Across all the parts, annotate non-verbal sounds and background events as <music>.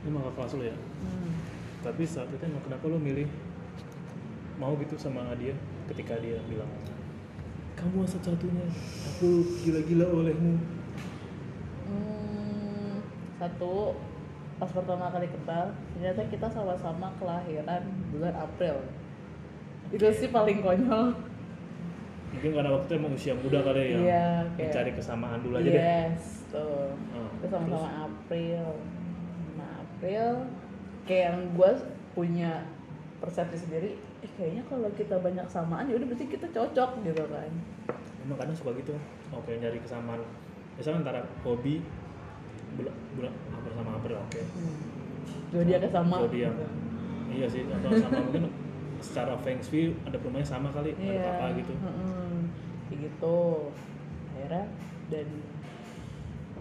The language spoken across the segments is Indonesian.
Ini kakak kelas lo ya. hmm. Tapi saat itu emang kenapa lo milih mau gitu sama dia ketika dia bilang kamu satu-satunya, aku gila-gila olehmu. Hmm, satu pas pertama kali kenal ternyata kita sama-sama kelahiran bulan April itu sih paling konyol Mungkin karena waktu itu emang usia muda kali ya, Iya, kayak- mencari kesamaan dulu aja deh. yes tuh Ah, kita sama-sama? April April kayak yang gue punya persepsi sendiri eh kayaknya kalau kita banyak samaan ya udah berarti kita cocok gitu kan Emang kadang suka gitu, oke nyari kesamaan. Misalnya antara hobi, bulan bulan April sama April oke. hmm. zodiaknya sama Zodiak. gitu. Iya sih, atau sama <laughs> mungkin secara feng shui ada perumahannya sama kali, ada Iya, apa gitu. kayak gitu akhirnya dan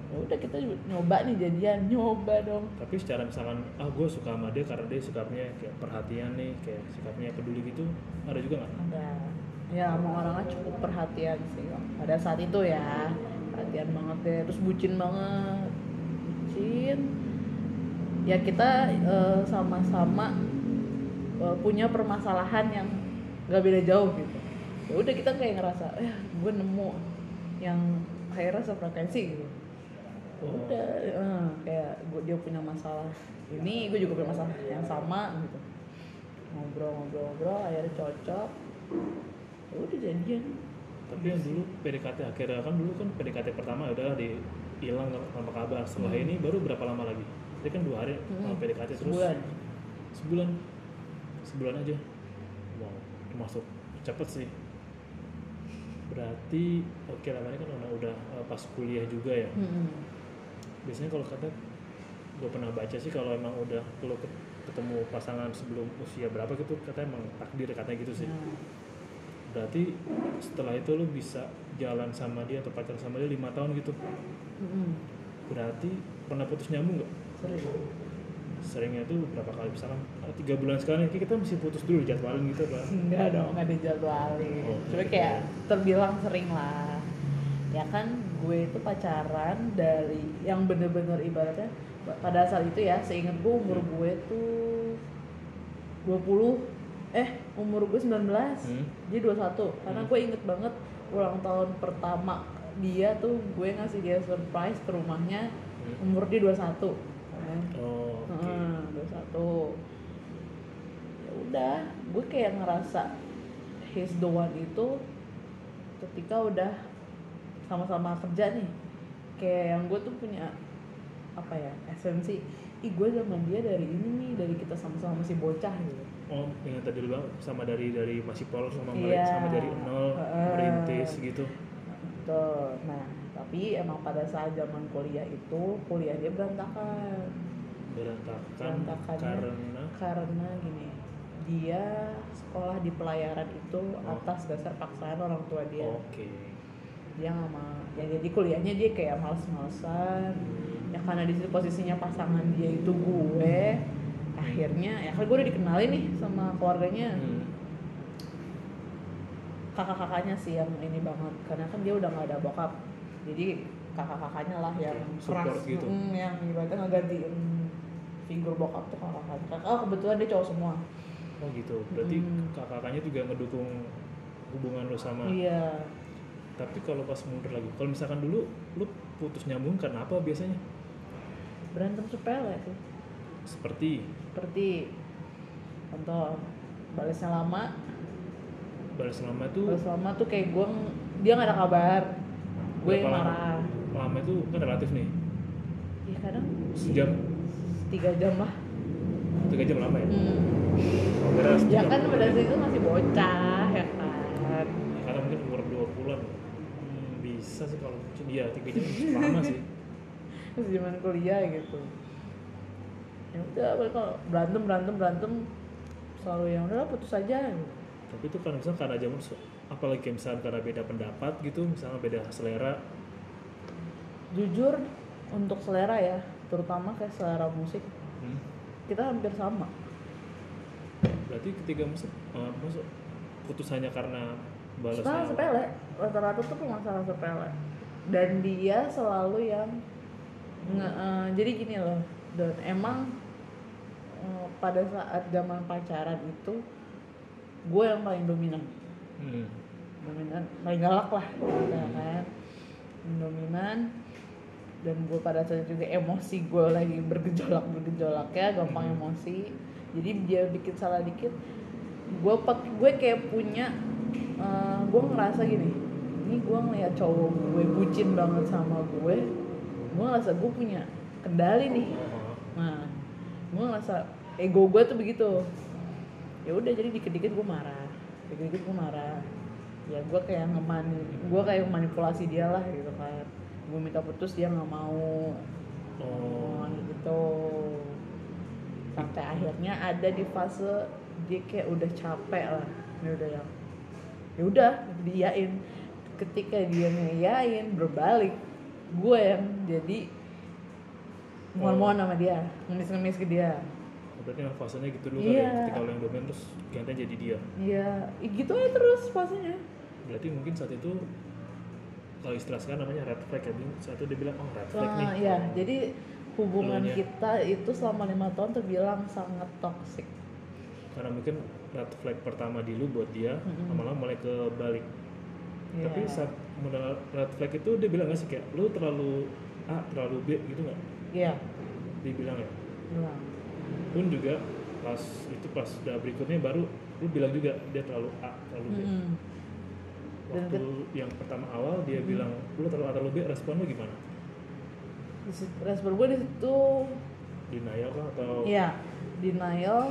ya udah kita nyoba nih jadian nyoba dong. Tapi secara misalkan, ah gue suka sama dia karena dia sikapnya kayak perhatian nih, kayak sikapnya peduli gitu, ada juga nggak? ada. Ya emang orangnya cukup perhatian sih pada saat itu ya perhatian banget deh terus bucin banget. Bucin. Ya kita eh, sama-sama eh, punya permasalahan yang gak beda jauh gitu. Ya udah kita kayak ngerasa ya gue nemu yang akhirnya sefrekuensi gitu. Udah eh, kayak gue dia punya masalah ini gue juga punya masalah yang sama gitu ngobrol-ngobrol-ngobrol akhirnya cocok ya udah jadian Tapi yang dulu PDKT akhirnya kan dulu kan PDKT pertama udah di hilang tanpa kabar. Setelah Hmm. ini baru berapa lama lagi? Tadi kan dua hari Hmm. PDKT terus. sebulan Sebulan. Sebulan aja. Wow, termasuk cepet sih. Berarti oke lah kan udah, udah eh, pas kuliah juga ya. Mm-mm. Biasanya kalau kata gue pernah baca sih kalau emang udah ket- ketemu pasangan sebelum usia berapa gitu katanya emang takdir katanya gitu sih. Nah, Berarti setelah itu lu bisa jalan sama dia atau pacaran sama dia lima tahun gitu. mm-mm. Berarti pernah putus nyambung nggak? sering Seringnya tuh berapa kali misalkan tiga bulan sekali Kayak kita mesti putus dulu jadwalin gitu pak. enggak dong nggak dijadwalin Oh, cuma kayak terbilang sering lah ya kan gue itu pacaran dari yang bener-bener ibaratnya pada saat itu ya seingat gue umur gue tuh 20 eh umur gue 19 Hmm. dia 21 karena Hmm. gue inget banget ulang tahun pertama dia tuh gue ngasih dia surprise ke rumahnya Hmm. umur dia 21 kan Oh. Heeh, 21 ya udah gue kayak ngerasa his the one itu ketika udah sama-sama kerja nih kayak yang gue tuh punya apa ya esensi ih gue sama dia dari ini nih dari kita sama-sama masih bocah gitu Oh, yang tadi lu bilang sama dari dari masih polos sama Iya. mereka sama dari nol merintis gitu. Betul. Nah, tapi emang pada saat zaman kuliah itu kuliah dia berantakan. Berantakan Berantakannya karena karena gini, dia sekolah di pelayaran itu Oh. atas dasar paksaan orang tua dia. oke. Dia nggak mau. Ya jadi kuliahnya dia kayak males-malesan. Ya karena di situ posisinya pasangan dia itu gue. Akhirnya ya kan gue udah dikenalin nih sama keluarganya. Hmm. kakak-kakaknya sih yang ini banget karena kan dia udah nggak ada bokap jadi kakak-kakaknya lah yang keras gitu. Mm, yang ibaratnya ngegantiin figur bokap tuh kakak-kakaknya kakak oh, kebetulan dia cowok semua Oh gitu. Berarti Hmm. kakak-kakaknya juga ngedukung hubungan lu sama. iya Tapi kalau pas mundur lagi, kalau misalkan dulu lu putus nyambung karena apa biasanya? berantem sepele sih Seperti? Seperti contoh balasnya lama. Balas lama itu balas lama tuh kayak gue dia nggak ada kabar. Gue marah. Lama itu kan relatif nih. ya kadang Sejam, tiga jam lah. Tiga jam lama ya. hmm. Oh, ya kan pada saat itu masih bocah ya kan Karena mungkin umur 20-an. Hmm, bisa sih kalau dia tiga jam lama sih. <laughs> terus zaman kuliah gitu ya udah apa kalau berantem berantem berantem selalu yang udah putus aja gitu. Tapi itu kan misalnya karena zaman apalagi misalnya karena beda pendapat gitu, misalnya beda selera. jujur untuk selera ya terutama kayak selera musik Hmm. kita hampir sama Berarti ketika masuk, uh, masuk putusannya karena Masalah sepele. Rata-rata tuh masalah sepele. Dan dia selalu yang nge, eh, jadi gini loh dan emang eh, pada saat zaman pacaran itu gue yang paling dominan. Hmm. dominan paling galak lah ya kan? Dominan. Dan gue pada saat juga emosi gue lagi bergejolak bergejolak ya gampang Hmm. emosi. Jadi dia bikin salah dikit gue pak gue kayak punya eh, gue ngerasa gini ini gue ngeliat cowok gue bucin banget sama gue gue ngerasa gue punya kendali nih. Nah gue ngerasa ego gue tuh begitu. Ya udah jadi dikit-dikit gue marah dikit-dikit gue marah. Ya gue kayak ngemani gue kayak manipulasi dia lah gitu kan. Gue minta putus dia nggak mau. Oh. oh, gitu. Sampai akhirnya ada di fase dia kayak udah capek lah dia udah yang ya udah diiyain ketika dia ngiyain berbalik gue yang jadi mohon-mohon sama dia ngemis-ngemis ke dia Berarti emang fasenya gitu dulu kali Iya. ya. Ketika lo yang dominan terus gantian jadi dia. Iya, ih, gitu aja terus fasenya. Berarti mungkin saat itu kalau istilah sekarang namanya red flag ya. Saat itu dia bilang oh red flag nih. Nah, iya, jadi hubungan kita itu selama lima tahun terbilang sangat toksik. Karena mungkin red flag pertama di lu buat dia, lama-lama mulai ke balik. Iya. Tapi saat modal red flag itu dia bilang gak sih kayak lu terlalu A, terlalu B gitu nggak? Iya, Dia bilang ya. bilang. Pun juga pas itu pas udah berikutnya baru lu bilang juga dia terlalu A, terlalu B. Dan Waktu yang pertama awal dia bilang lu terlalu A, terlalu B, respon lu gimana? Respon gue di situ, Denial kah atau iya, denial.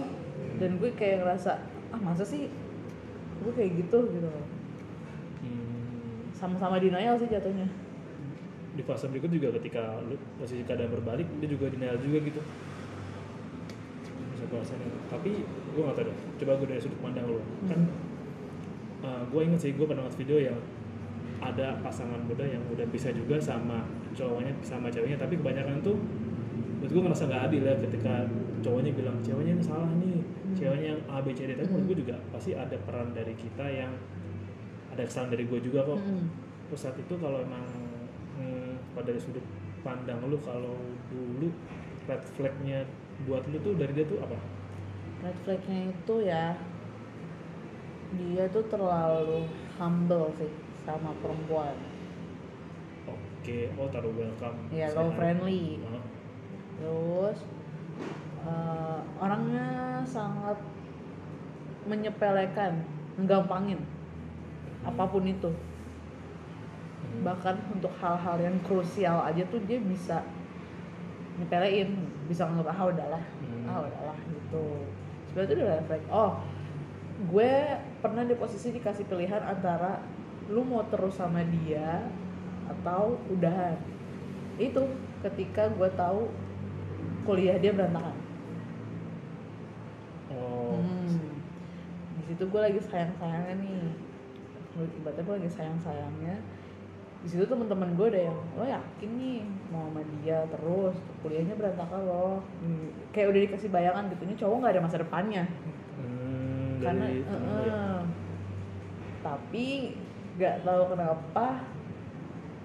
Dan gue kayak ngerasa, ah masa sih gue kayak gitu? Gitu loh. Hmm, Sama-sama denial sih jatuhnya. di fase berikut juga ketika lu posisi keadaan berbalik dia juga denial juga gitu. Bisa tapi gue gak tau deh. Coba gue dari sudut pandang lu. Kan gue inget sih gue pernah nonton video yang ada pasangan muda yang udah bisa juga sama cowoknya sama ceweknya tapi kebanyakan tuh menurut gue ngerasa nggak adil ya ketika cowoknya bilang ceweknya yang salah nih ceweknya yang A B C D tapi menurut gue juga pasti ada peran dari kita yang ada kesalahan dari gue juga kok terus saat itu kalau emang hmm, pada dari sudut pandang lu kalau dulu red flagnya buat lu tuh dari dia tuh apa? Red flagnya itu ya, dia tuh terlalu humble sih sama perempuan. Oke, oh taruh welcome. Iya, say low friendly. Terus eh, orangnya sangat menyepelekan, menggampangin apa pun itu. Hmm. Bahkan untuk hal-hal yang krusial aja tuh dia bisa nyepelein, bisa nganggap ah udahlah, Hmm. ah udahlah gitu. Sebenarnya itu udah refleks. Oh, gue pernah di posisi dikasih pilihan antara lu mau terus sama dia atau udahan. Itu ketika gue tahu kuliah dia berantakan. Oh, Hmm. Di situ gue lagi sayang-sayangnya nih. Gue- Ibaratnya gue lagi sayang-sayangnya. Di situ teman-teman gue ada yang lo yakin nih mau sama dia terus kuliahnya berantakan loh. Hmm, Kayak udah dikasih bayangan gitu ini cowok nggak ada masa depannya. hmm, Karena ya? eh, tapi nggak tahu kenapa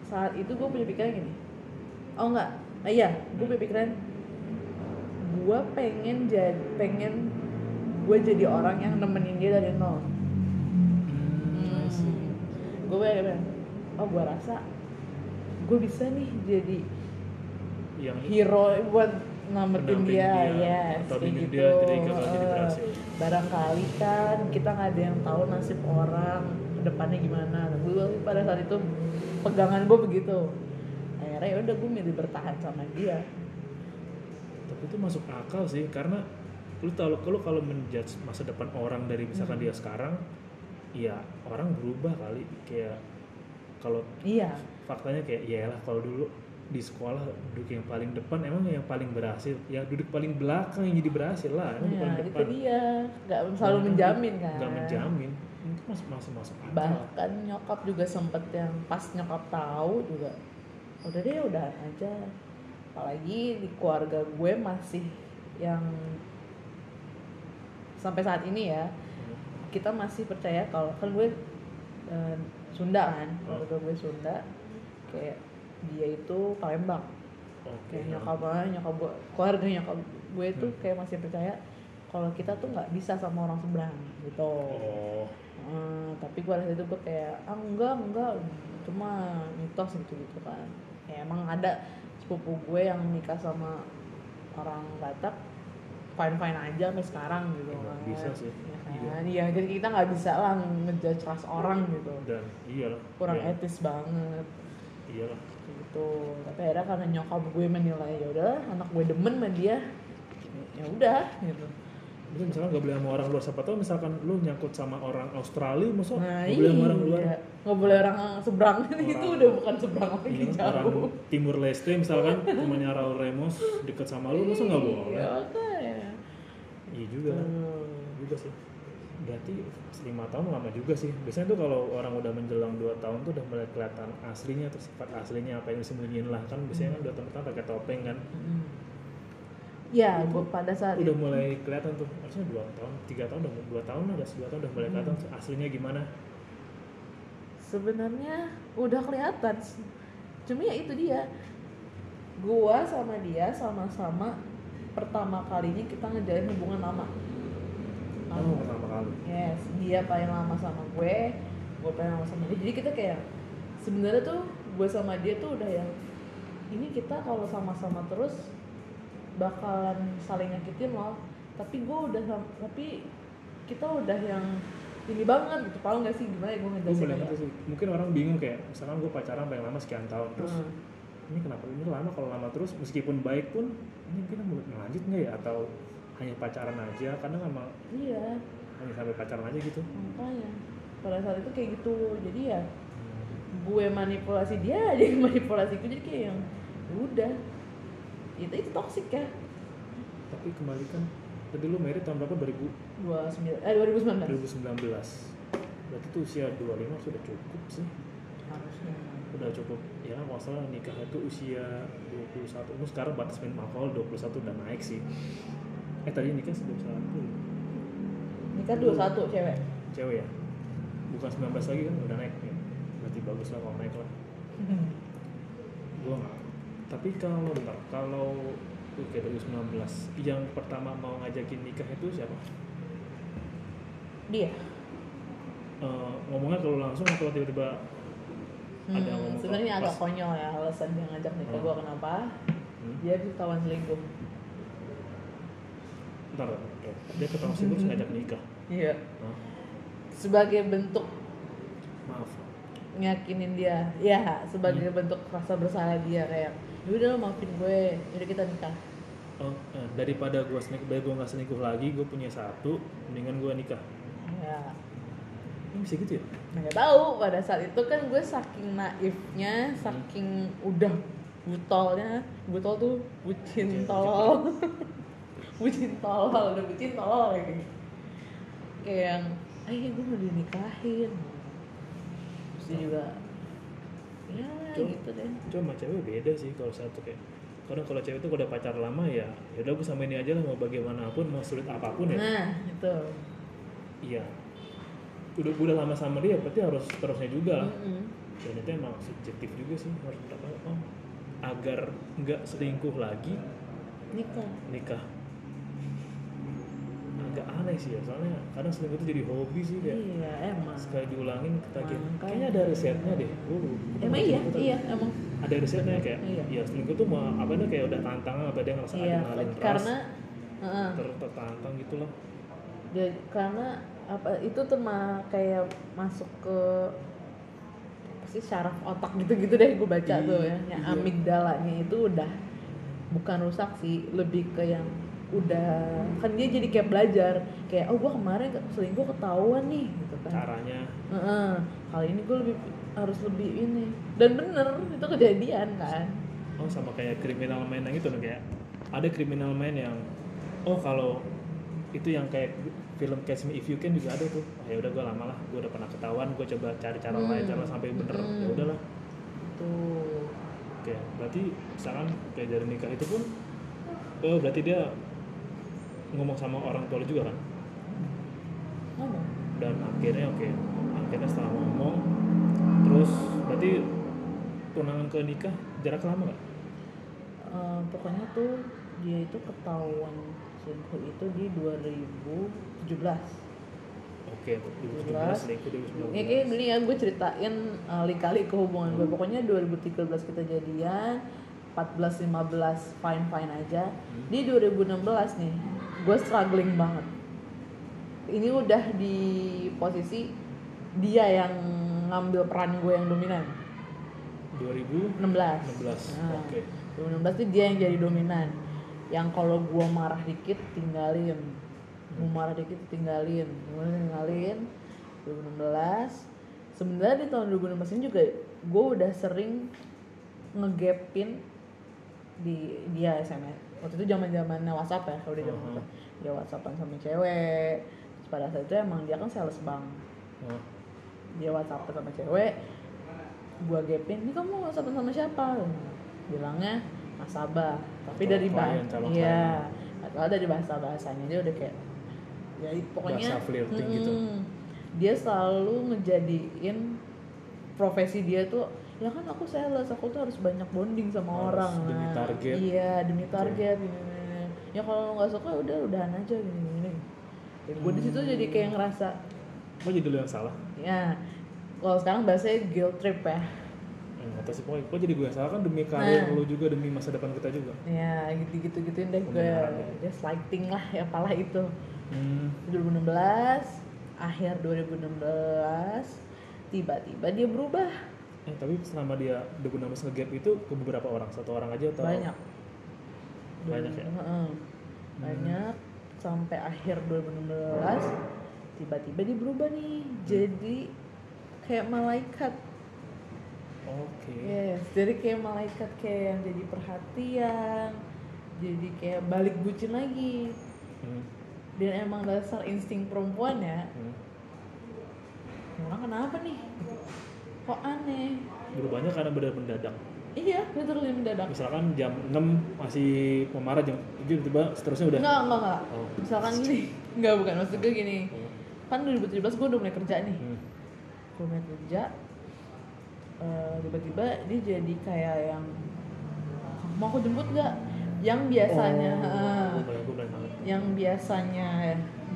saat itu gue punya pikiran gini. Oh enggak, nah, iya gue punya pikiran gue pengen jadi pengen gue jadi orang yang nemenin dia dari nol. Hmm. Gue pengen, oh gue rasa gue bisa nih jadi Yang hero buat Pendamping dia, dia, yes, atau kayak gitu. dia jadi Eh, berhasil. barangkali kan kita nggak ada yang tahu nasib orang ke depannya gimana. Gue pada saat itu pegangan gue begitu. Akhirnya ya udah gue milih bertahan sama dia. tapi itu masuk akal sih karena lu tahu kalau kalau menjudge masa depan orang dari misalkan Hmm. dia sekarang ya orang berubah kali. Kayak kalau Iya, faktanya kayak ya lah kalau dulu di sekolah duduk yang paling depan emang yang paling berhasil? Ya duduk paling belakang yang jadi berhasil lah emang di ya, paling itu depan. dia. Nggak selalu Nggak- menjamin kan. nggak menjamin. Itu masuk masuk masuk akal. Bahkan nyokap juga sempet yang pas nyokap tahu juga udah deh udah aja. Apalagi di keluarga gue masih yang sampai saat ini ya kita masih percaya kalau kan gue eh, Sunda kan keluarga gue Sunda kayak dia itu Palembang. Oke. Kayak nyokap gue nyokap gue keluarga nyokap gue tuh Hmm. kayak masih percaya kalau kita tuh nggak bisa sama orang seberang gitu. Oh. Eh, tapi gue rasa itu gue kayak ah enggak enggak cuma mitos gitu gitu kan. Ya emang ada sepupu gue yang nikah sama orang Batak fine fine aja sampai sekarang gitu. Ya, kan bisa sih. ya kan? Iya. Jadi kita nggak bisa lah ngejudge ras orang gitu. Dan iyalah. Kurang ya, etis banget. Iyalah. Gitu. Tapi akhirnya karena nyokap gue menilai ya udah anak gue demen sama dia ya udah gitu. Terus misalkan nggak boleh sama orang luar siapa tahu misalkan lu nyangkut sama orang Australia masa nah nggak boleh sama orang luar. Iya nggak boleh orang seberang. <laughs> Itu Orang- udah bukan seberang lagi Iya, orang jauh Timur Leste misalkan temannya Raul Remos deket sama lu masa nggak boleh? Ya iya juga. Hmm. juga sih. Berarti lima tahun lama juga sih. Biasanya tuh kalau orang udah menjelang dua tahun tuh udah mulai kelihatan aslinya atau sifat aslinya apa yang disembunyiin lah. Kan biasanya kan dua tahun pertama pakai topeng kan. Hmm. ya pada saat udah itu. mulai kelihatan tuh harusnya dua tahun tiga tahun udah dua tahun udah dua tahun udah mulai Hmm. kelihatan aslinya gimana. Sebenarnya udah kelihatan cuma ya itu dia. Gua sama dia sama-sama pertama kalinya kita ngejalin hubungan lama. Oh pertama kali? Yes dia paling lama sama gue gue paling lama sama dia. Jadi kita kayak sebenarnya tuh gue sama dia tuh udah yang ini kita kalau sama-sama terus bakalan saling nyakitin loh. Tapi gue udah tapi kita udah yang ini banget gitu. Paham gak sih gimana ya gue ngejelasin boleh ngerti sih. Mungkin orang bingung kayak misalkan gue pacaran paling lama sekian tahun terus Hmm. ini kenapa ini lama kalau lama terus? Meskipun baik pun ini kita mau lanjut nggak ya? Atau hanya pacaran aja? Karena memang iya. Hanya sampai pacaran aja gitu. Makanya pada saat itu kayak gitu. Jadi ya gue manipulasi dia <laughs> dia manipulasi gue. Jadi kayak yang "Ya udah. Itu itu toxic ya. Tapi kembali kan tadi lu merit tahun berapa? 2000 dua sembilan eh 2019 2019 berarti tuh usia 25 sudah cukup sih. Harusnya udah cukup ya kan kalau salah nikah itu usia 21 lu sekarang batas minimal alkohol 21 udah naik sih. Eh tadi nikah 21 nikah dua satu cewek? Cewek ya? Bukan 19 lagi kan udah naik ya. Berarti bagus lah kalau naik lah. <laughs> Gua nggak tapi kalau bentar kalau oke 2019 yang pertama mau ngajakin nikah itu siapa? Dia. Eh, ngomongnya kalau langsung atau tiba-tiba ada Hmm, ngomong sebenarnya agak konyol ya alasan dia ngajak nikah Hmm. gue kenapa Hmm? dia tawan selingkuh Bentar, oke. dia ketemu sih terus ngajak nikah. iya Hah? sebagai bentuk Maaf. nyakinin dia ya sebagai bentuk rasa bersalah dia kayak "Ya udah lo maafin gue jadi kita nikah Oh, eh, daripada gua selingkuh, daripada gua nggak selingkuh lagi, gua punya satu, mendingan gua nikah. ya Ini bisa gitu ya? nggak tahu. Pada saat itu kan gue saking naifnya saking udah butolnya. Butol tuh bucin tolol bucin tolol <laughs> udah bucin tolol kayak gitu. Kayak yang eh gue mau dinikahin. Terus dia juga ya Cuma- gitu deh. Cuma cewek beda sih kalau satu kayak kadang kalau cewek itu udah pacar lama ya ya udah gue sama ini aja lah mau bagaimanapun mau sulit apa pun ya. Nah itu iya udah udah lama sama dia berarti harus terusnya juga. Lah Mm-mm. dan itu emang subjektif juga sih harus berapa oh agar nggak selingkuh lagi nikah. nikah. Agak aneh sih ya soalnya kadang selingkuh itu jadi hobi sih kayak iya emang. sekali diulangin ketagihan kayaknya ada risetnya deh. Gue emang iya? iya emang. Ada risetnya kayak Iya. ya selingkuh tuh mau apa nih kayak udah tantangan apa dia ngerasa iya adrenalin rush, karena heeh. ter- tertantang gitu loh. Jadi, karena apa itu tuh mah kayak masuk ke apa sih syaraf otak gitu-gitu deh gue baca Iya, tuh ya. Yang iya. amigdalanya itu udah bukan rusak sih lebih ke yang udah kan dia jadi kayak belajar kayak oh gue kemarin selingkuh ketahuan nih gitu kan. Caranya. Heeh, kali ini gue lebih harus lebih ini. Dan bener itu kejadian kan. Oh sama kayak kriminal man yang itu nih kayak ada kriminal man yang oh kalau itu yang kayak film Catch Me If You Can juga ada tuh oh, ya udah gue lama lah gue udah pernah ketahuan gue coba cari cara Hmm. lain cara sampai bener Hmm. ya udahlah tuh oke berarti misalkan kayak dari nikah itu pun oh berarti dia ngomong sama orang tua juga kan ngomong dan akhirnya oke akhirnya setelah ngomong terus berarti tunangan ke nikah jarak lama gak? Eh, pokoknya tuh dia itu ketahuan selingkuh itu di 2017 Oke, 2017 selingkuh 2019. Ya kayak gini ya gue ceritain uh, link-kali ke hubungan gue Pokoknya 2013 kita jadian 14 15 fine fine aja. Di 2016 nih gue struggling banget. Ini udah di posisi dia yang ngambil peran gue yang dominan. 2016. 16. Nah, Oke. 2016 tuh dia yang jadi dominan. Yang kalau gue marah dikit tinggalin. Mau marah dikit tinggalin. Gue tinggalin. 2016. Sebenarnya di tahun 2016 ini juga gue udah sering ngegapin di dia SMS. Waktu itu zaman zamannya WhatsApp ya, kalau di zaman Mhm. itu dia WhatsAppan sama cewek. Terus pada saat itu emang dia kan sales bank Oh, dia WhatsApp sama cewek gua gapin ini kamu WhatsApp sama siapa bilangnya nasabah tapi dari bahasa iya kalau dari bahasa bahasanya dia udah kayak ya pokoknya Bahasa flirting gitu. dia selalu ngejadiin profesi dia tuh ya kan aku sales aku tuh harus banyak bonding sama Harus orang demi Nah, target. iya demi target gini, gini, gini. ya kalau nggak suka udah udahan aja gini gini ya, gue di situ Hmm. jadi kayak ngerasa Apa jadi lu yang salah? ya kalau sekarang bahasanya guilt trip ya Nggak tahu sih pokoknya, kok jadi gue salah kan demi karir Nah. lu juga demi masa depan kita juga. ya gitu gitu gituin deh gue ya. gaslighting lah ya apalah itu Hmm. 2016 akhir 2016 tiba-tiba dia berubah Eh, tapi selama dia 2016 nge-gap itu ke beberapa orang, satu orang aja atau banyak Banyak ya? Heeh. banyak sampai akhir 2016 tiba-tiba dia berubah nih jadi kayak malaikat Oke. yes jadi kayak malaikat kayak yang jadi perhatian jadi kayak balik bucin lagi Hmm. dan emang dasar insting perempuan ya Hmm. orang kenapa nih kok aneh Berubahnya karena benar mendadak. iya literally mendadak Misalkan jam 6 masih pemarah jam 7 tiba seterusnya udah. enggak enggak enggak Oh. misalkan gini enggak bukan maksud gue gini Oh. kan 2017 gue udah mulai kerja nih Hmm. gue mulai kerja eh, tiba-tiba dia jadi kayak yang mau aku jemput gak yang biasanya Oh, eh, gue gue yang biasanya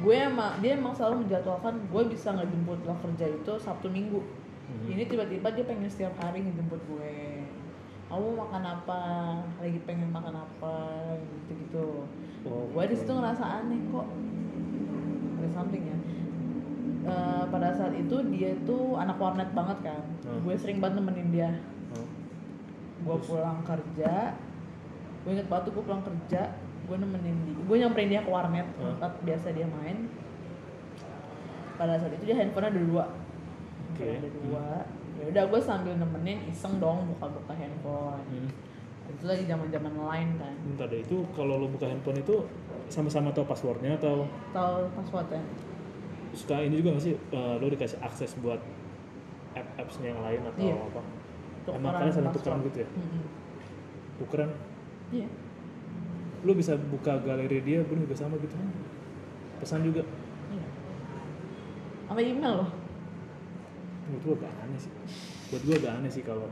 gue emang dia emang selalu menjadwalkan gue bisa ngejemput lo kerja itu sabtu minggu. Hmm. ini tiba-tiba dia pengen setiap hari ngejemput gue. Kamu makan apa? Lagi pengen makan apa? Gitu gitu Oh, gue di situ ngerasa aneh kok. Ada something ya Eh, pada saat itu dia tuh anak warnet banget kan. Hmm. gue sering banget nemenin dia. Oh. gue pulang kerja. Gue inget banget tuh gue pulang kerja gue nemenin dia gue nyamperin dia ke warnet Hmm. tempat biasa dia main. Pada saat itu dia handphone ada dua. Handphone ada dua. Ya udah gue sambil nemenin iseng dong buka-buka handphone. Hmm. itu lagi zaman zaman lain kan. Bentar deh, itu kalau lo buka handphone itu sama-sama tahu passwordnya atau? Tahu passwordnya suka ini juga nggak sih eh, lo dikasih akses buat app-appsnya yang lain atau Iya. apa? Tukeran Emang kalian saling tukeran gitu ya? Mm-mm. Tukeran? iya Lo bisa buka galeri dia, gue juga sama gitu. Pesan juga. iya sama email loh Menurut gue agak aneh sih. Buat gue agak aneh sih kalau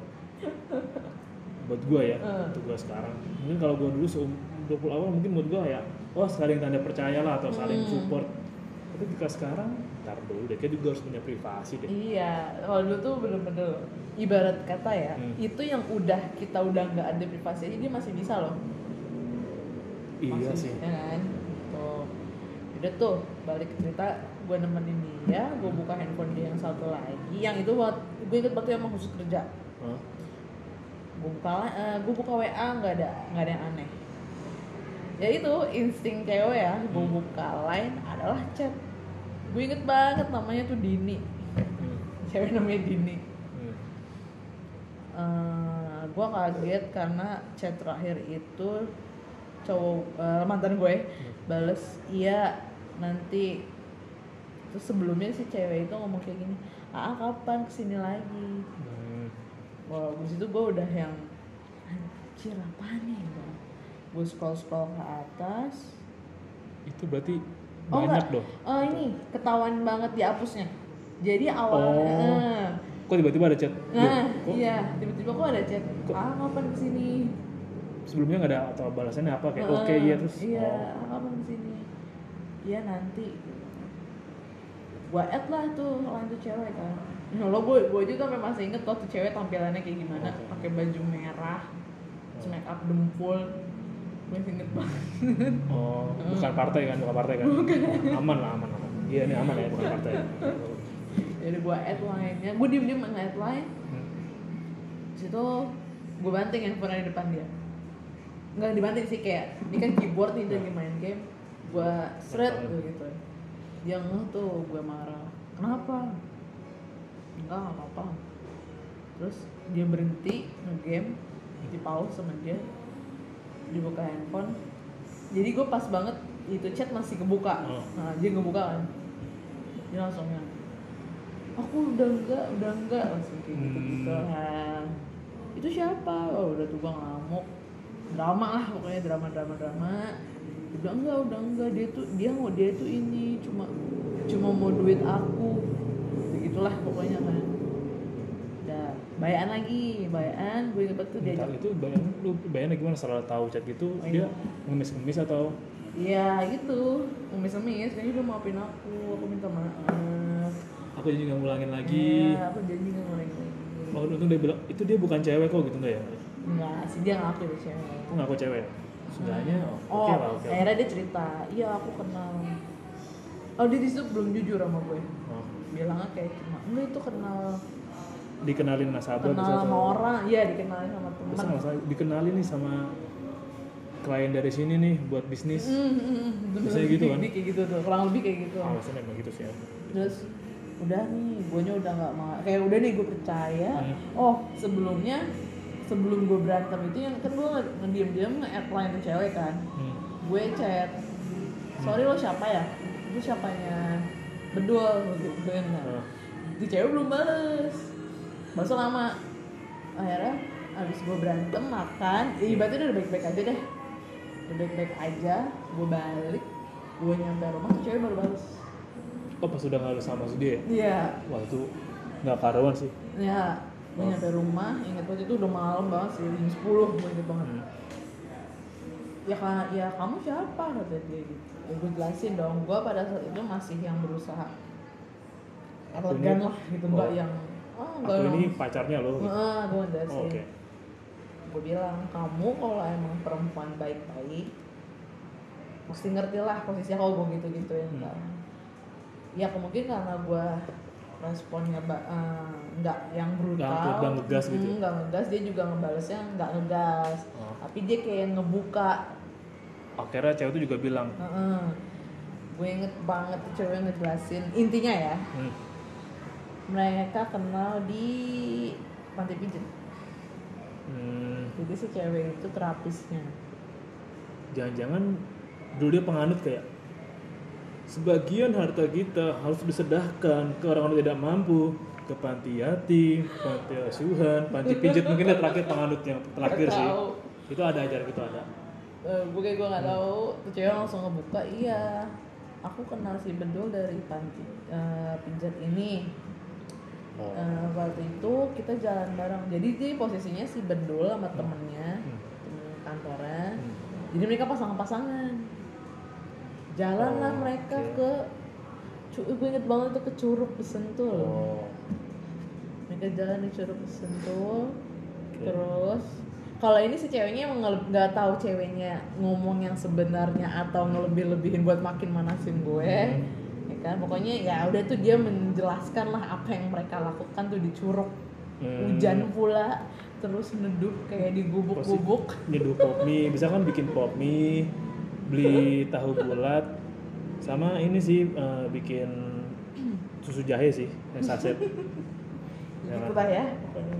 buat gue ya, Eh. untuk gue sekarang. Mungkin kalau gue dulu seum 20 awal mungkin buat gue ya, wah saling tanda percaya lah atau saling Hmm. support. Tapi ketika sekarang, ntar dulu deh, kayak juga harus punya privasi deh. Iya, kalau dulu tuh bener-bener ibarat kata ya, Hmm. itu yang udah kita udah nggak ada privasi aja dia masih bisa loh. Iya Masih, sih. Ya kan? Tuh. Udah tuh, balik ke cerita gue nemenin dia, gue buka handphone dia yang satu lagi, yang itu buat gue inget waktu emang khusus kerja. Hah? Gue buka gue buka WA nggak ada nggak ada yang aneh. Ya itu insting cewek ya, gue Hmm. buka line adalah chat. Gue inget banget namanya tuh Dini, Hmm. cewek namanya Dini. Hmm. Eh, gue kaget karena chat terakhir itu cowok eh, mantan gue bales iya nanti terus sebelumnya si cewek itu ngomong kayak gini ah kapan ke sini lagi Hmm. wah di situ gue udah yang anjir apa nih gue scroll scroll ke atas Itu berarti Oh, banyak enggak. dong. oh ini ketahuan banget dihapusnya jadi awalnya Oh. eh, Kok tiba-tiba ada chat? Nah, kok iya, tiba-tiba kok ada chat. Ah, kapan ke sini? sebelumnya nggak ada atau balasannya apa kayak Heeh, oke iya terus iya oh. kamu ke sini iya nanti gua add lah tuh lain tuh cewek kan Ya Allah gue gue juga sampai masih inget tuh tuh cewek tampilannya kayak gimana Oke. pakai baju merah Oh. make up dempul gue inget banget. Oh bukan partai kan bukan partai kan? Aman lah aman aman. Iya ini aman ya bukan partai. Jadi gue add lainnya gue diem diem nge-add line. Hmm. situ gue banting handphone di depan dia. Nggak dibanting sih kayak ini kan keyboard nih lagi main game. Gue seret tuh gitu dia ngeh tuh gue marah. Kenapa? Enggak nggak apa-apa. Terus dia berhenti ngegame di pause sama dia dibuka handphone. Jadi gue pas banget itu chat masih kebuka. Oh. nah dia ngebuka kan. Dia langsung yang aku udah enggak udah enggak langsung kayak gitu gitu Hmm. itu siapa? Oh udah tuh gua ngamuk. Drama lah pokoknya drama drama drama. Udah enggak udah enggak dia tuh dia mau dia tuh ini cuma cuma mau duit aku. Begitulah pokoknya kan bayaan lagi bayaan gue inget tuh diajak itu bayang lu bayangnya gimana? Setelah tahu chat gitu Oh, dia iya. ngemis-ngemis atau? Iya gitu, ngemis-ngemis, kayaknya udah maafin aku, aku minta maaf. Aku jadi nggak ngulangin lagi. Iya, aku janji gak ngulangin lagi. Oh untung dia bilang itu dia bukan cewek kok gitu nggak ya? Enggak sih, dia ngaku itu cewek. Aku ngaku cewek sudahnya oh, Oh, oke lah oke akhirnya dia cerita, iya aku kenal. Oh dia di situ belum jujur sama gue. Oh, Bilangnya kayak cuma, enggak itu kenal dikenalin nasabah Kenal bisa sama orang, iya dikenalin sama bisa teman nggak salah dikenalin nih sama klien dari sini nih buat bisnis Hmm, hmm, hmm, bener. Biasanya gitu kan? Kayak gitu tuh, kurang lebih kayak gitu alasannya emang gitu sih ya terus udah nih gue udah nggak mau kayak udah nih gue percaya Hmm. oh sebelumnya sebelum gue berantem itu yang kan gue ngediem diem nge-add line tuh cewek kan hmm. gue chat sorry lo siapa ya itu siapanya bedul gitu kan Oh. di cewek belum bales balas lama. Akhirnya abis gue berantem makan ya ibaratnya udah baik-baik aja deh. Udah baik-baik aja gue balik gue nyampe rumah tuh cewek baru bales. Oh pas udah nggak sama si dia ya? iya. Wah itu nggak karuan sih. Ya gue Oh. nyampe rumah inget banget itu udah malam banget sih jam 10 gue inget banget. Hmm. ya ka- ya kamu siapa? Kata dia gitu. Ya gue jelasin dong gue pada saat itu masih yang berusaha. Elegan lah gitu enggak oh. yang oh aku ini pacarnya lo gitu. Heeh, gue Oh, jelasin oke. Gue bilang kamu kalau emang perempuan baik-baik mesti ngerti lah posisinya kalau gue gitu gituin Hmm. kan. Ya kemungkinan karena gue responnya eh, nggak yang brutal. Nggak- nggak ngegas gitu. Mm, nggak ngegas. Dia juga ngebalesnya nggak ngegas. Oh. tapi dia kayak ngebuka. Akhirnya cewek itu juga bilang. Gue inget banget cewek ngejelasin. Intinya ya hmm, mereka kenal di panti pijat hmm, jadi si cewek itu terapisnya. Jangan-jangan dulu dia penganut kayak sebagian harta kita harus disedahkan ke orang-orang tidak mampu ke panti yatim, panti asuhan, panti pijat mungkin dia terakhir penganut yang terakhir sih. tahu. Itu ada acara gitu ada. Eh, gue kayak gue nggak tahu tuh cewek langsung ngebuka iya aku kenal si bedul dari panti eh, pijat ini Oh. Eh, waktu itu kita jalan bareng jadi dia posisinya si bedul sama temennya Hmm. temen kantornya Hmm. jadi mereka pasangan-pasangan jalan lah Oh, mereka oke. ke cu- gue inget banget itu ke Curug Sentul Oh. mereka jalan di Curug Sentul Oke. terus kalau ini si ceweknya emang nggak tahu ceweknya ngomong yang sebenarnya atau ngelebih-lebihin buat makin manasin gue Hmm. Ya kan. Pokoknya ya udah tuh dia menjelaskan lah apa yang mereka lakukan tuh di Curug Hmm. hujan pula terus neduh kayak di gubuk-gubuk nyeduh pop mie. Bisa kan bikin pop mie beli tahu bulat. Sama ini sih eh, bikin susu jahe sih yang saset <laughs> Ya gitu ya. pokoknya